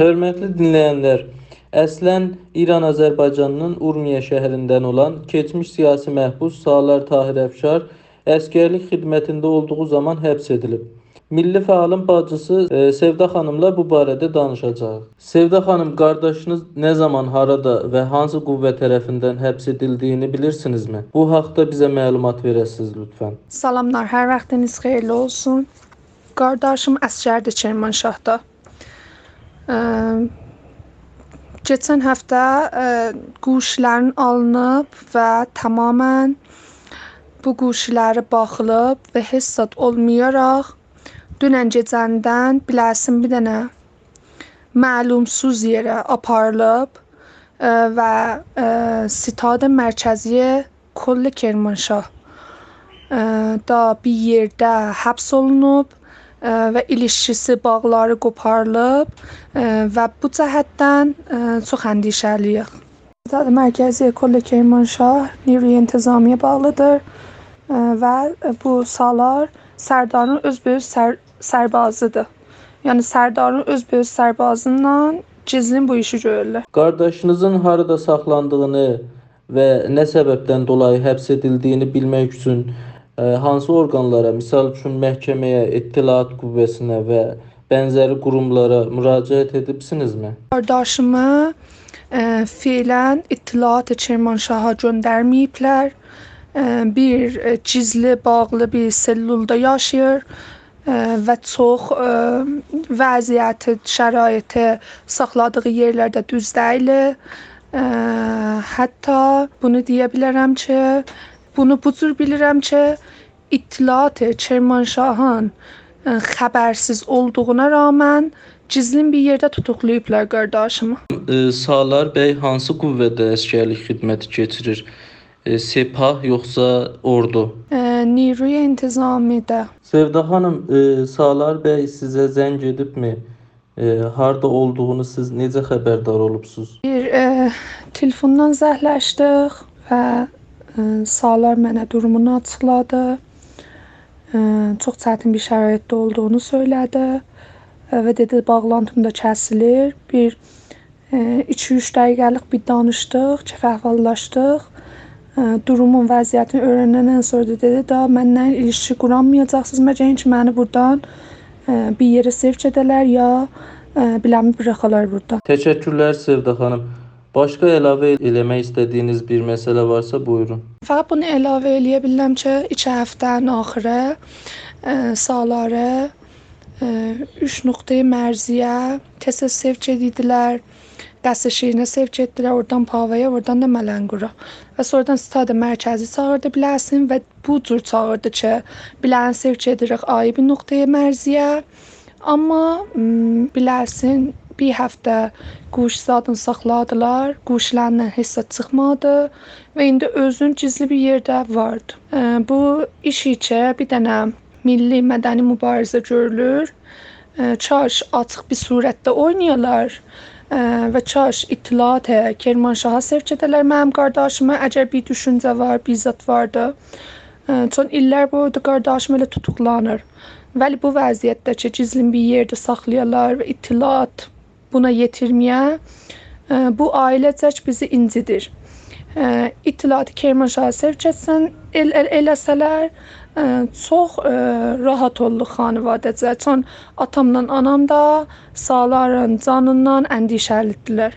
Hörmətli dinləyənlər, əslən İran Azərbaycanının Urmiya şəhərindən olan keçmiş siyasi məhbus Salar Tahir Əfşar əsgərlik xidmətində olduğu zaman həbs edilib. Milli fəalın bacısı e, Sevda xanımla bu barədə danışacağıq. Sevda xanım, qardaşınız nə zaman, harada və hansı qüvvə tərəfindən həbs edildiyini bilirsinizmi? Bu haqqda bizə məlumat verəsiniz lütfən. Salamlar, hər vaxtınız xeyirli olsun. Qardaşım əsgərdir Kermanşahda. Keçən həftə quşların alınıb və tamamilə bu quşları baxılıb və heç zad olmayaraq dünən gecəndən biləsin bir dənə məlumsuz yerə aparılıb və ə, Sitad Mərkəzi Kol Kermanşah ə, da bir yerdə həbs olunub və il işçisi bağları qoparılıb və bu cəhətdən çox əndişəliyik. Mərkəzi Ekol Kermanşah Nivriye Intizamiyə bağlıdır və bu salar Sərdarın özbəüz sər sərbazıdır. Yəni Sərdarın özbəüz sərbazından Cizlin bu işi görürlər. Qardaşınızın harada saxlandığını və nə səbəbdən dolayı həbs edildiyini bilmək üçün hansı orqanlara, misal üçün məhkəməyə, İttilaat qüvvəsinə və bənzəri qurumlara müraciət edibsinizmi? Qardaşımı ə, fiilən İttilaat Kermanşaha göndərməyiblər. Ə, bir ə, gizli bağlı bir sellulda yaşayır ə, və çox ə, vəziyyəti, şəraiti saxladığı yerlərdə düz deyil. Ə, hətta bunu deyə bilərəm ki, bunu bilirəm ki, İttilaat-ı Kermanşahın e, e, xəbərsiz olduğuna rağmen gizlin bir yerdə tutuqlayıblar qardaşımı. E, Salar bəy hansı qüvvədə əsgərlik xidməti keçirir? E, Sepah yoxsa ordu? E, Niruya intizamidə. Sevda xanım, e, Salar bəy sizə zəng edibmi? E, harda olduğunu siz necə xəbərdar olubsunuz? Bir e, telefondan zəhləşdik və Salar mənə durumunu açıqladı. Çox çətin bir şəraitdə olduğunu söylədi və dedi bağlantım da kəsilir. Bir 2-3 dəqiqəlik bir danışdıq, kəfəhvallaşdıq. Ə, Durumun, vəziyyətini öyrənəndən sonra dedi da məndən ilişki quramayacaqsınız məcəyin ki, məni burdan bir yerə sevk edələr ya biləmi buraxalar burdan. Təşəkkürlər Sevda xanım. Başqa əlavə eləmək istədiyiniz bir məsələ varsa buyurun. Faqat bunu əlavə eləyə bilərəm ki, 2 həftənin axırı ə, Salarə ə, 3 nöqteyi mərziyə tez-tez sevk edirdilər. Qəsr Şirinə sevk etdilər, oradan Pavaya, oradan da Mələnqura. Və sonradan Sitad Mərkəzi çağırdı biləsin və bu cür çağırdı ki, bilən sevk edirik ayrı bir nöqteyi mərziyə. Amma bilərsin bir həftə quş zadını saxladılar. Quşlarla heç çıxmadı və indi özün gizli bir yerdə vardı. Bu iş içə bir dənə milli mədəni mübarizə görülür. Ə, Çaş açıq bir surətdə oynayırlar. Və çaş İttilaat Kermanşaha sevk edələr mənim qardaşıma əgər bir düşüncə var, bir zad vardı. Çün illər boyu da qardaşım elə tutuklanır. Vəli bu vəziyyətdə ki, gizlin bir yerdə saxlayırlar və İttilaat buna yetirməyə ə, bu ailecək bizi incidir. Ə, İttilaatı Kermanşaha sevk etsən, el, el, eləsələr ə, çox ə, rahat olduq xanivadəcə. Çün atamla anam da Saların canından əndişəlidirlər.